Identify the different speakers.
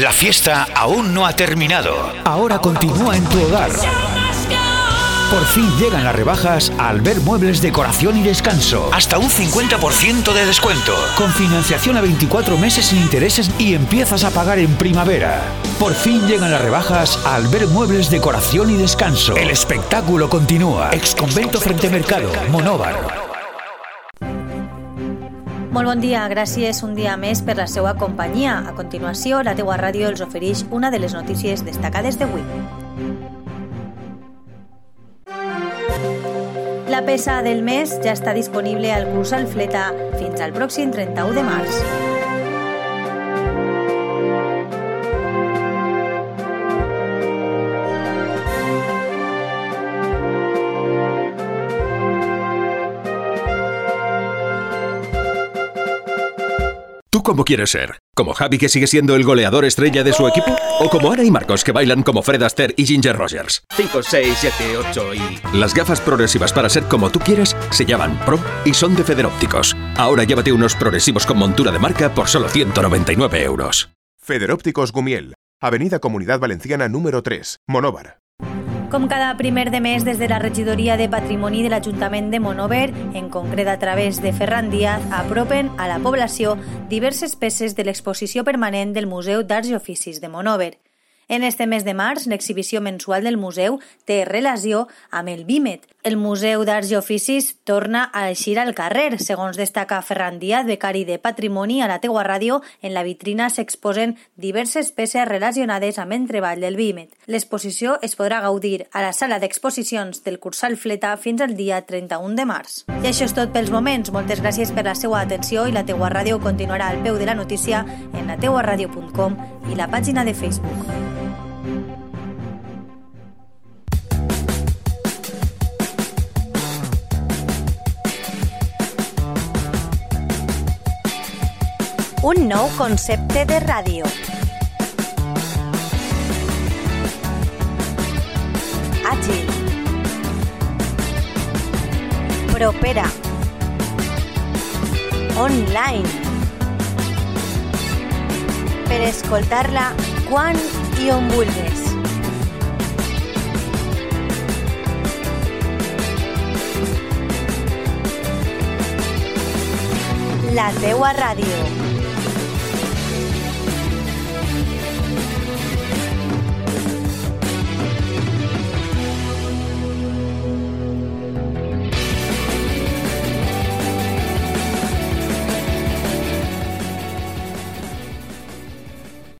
Speaker 1: La fiesta aún no ha terminado.
Speaker 2: Ahora continúa en tu hogar. Por fin llegan las rebajas a Albert Muebles Decoración y Descanso.
Speaker 1: Hasta un 50% de descuento.
Speaker 2: Con financiación a 24 meses sin intereses y empiezas a pagar en primavera. Por fin llegan las rebajas a Albert Muebles Decoración y Descanso. El espectáculo continúa. Exconvento Frente Mercado, Monóvar.
Speaker 3: Molt bon dia, gràcies un dia més per la seva companyia. A continuació, la teua ràdio els ofereix una de les notícies destacades d'avui. La peça del mes ja està disponible al curs al Fleta fins al pròxim 31 de març.
Speaker 4: ¿Tú cómo quieres ser? ¿Como Javi que sigue siendo el goleador estrella de su equipo? ¿O como Ana y Marcos que bailan como Fred Astaire y Ginger Rogers?
Speaker 5: 5, 6, 7, 8 y...
Speaker 4: Las gafas progresivas para ser como tú quieres se llaman Pro y son de Federópticos. Ahora llévate unos progresivos con montura de marca por solo 199 euros.
Speaker 6: Federópticos Gumiel, Avenida Comunidad Valenciana número 3, Monóvar.
Speaker 3: Com cada primer de mes, des de la regidoria de Patrimoni de l'Ajuntament de Monover, en concret a través de Ferran Díaz, apropen a la població diverses peces de l'exposició permanent del Museu d'Arts i Oficis de Monover. En este mes de març, l'exhibició mensual del museu té relació amb el BIMET. El Museu d'Arts i Oficis torna a eixir al carrer. Segons destaca Ferran Díaz, becari de Patrimoni a la teua ràdio, en la vitrina s'exposen diverses peces relacionades amb el treball del BIMET. L'exposició es podrà gaudir a la sala d'exposicions del Cursal Fleta fins al dia 31 de març. I això és tot pels moments. Moltes gràcies per la seva atenció i la teua ràdio continuarà al peu de la notícia en lateuaradio.com i la pàgina de Facebook. Un nou concepte de ràdio. Àgil. Propera. Online. Per escoltar-la quan i on vulguis. La teua ràdio.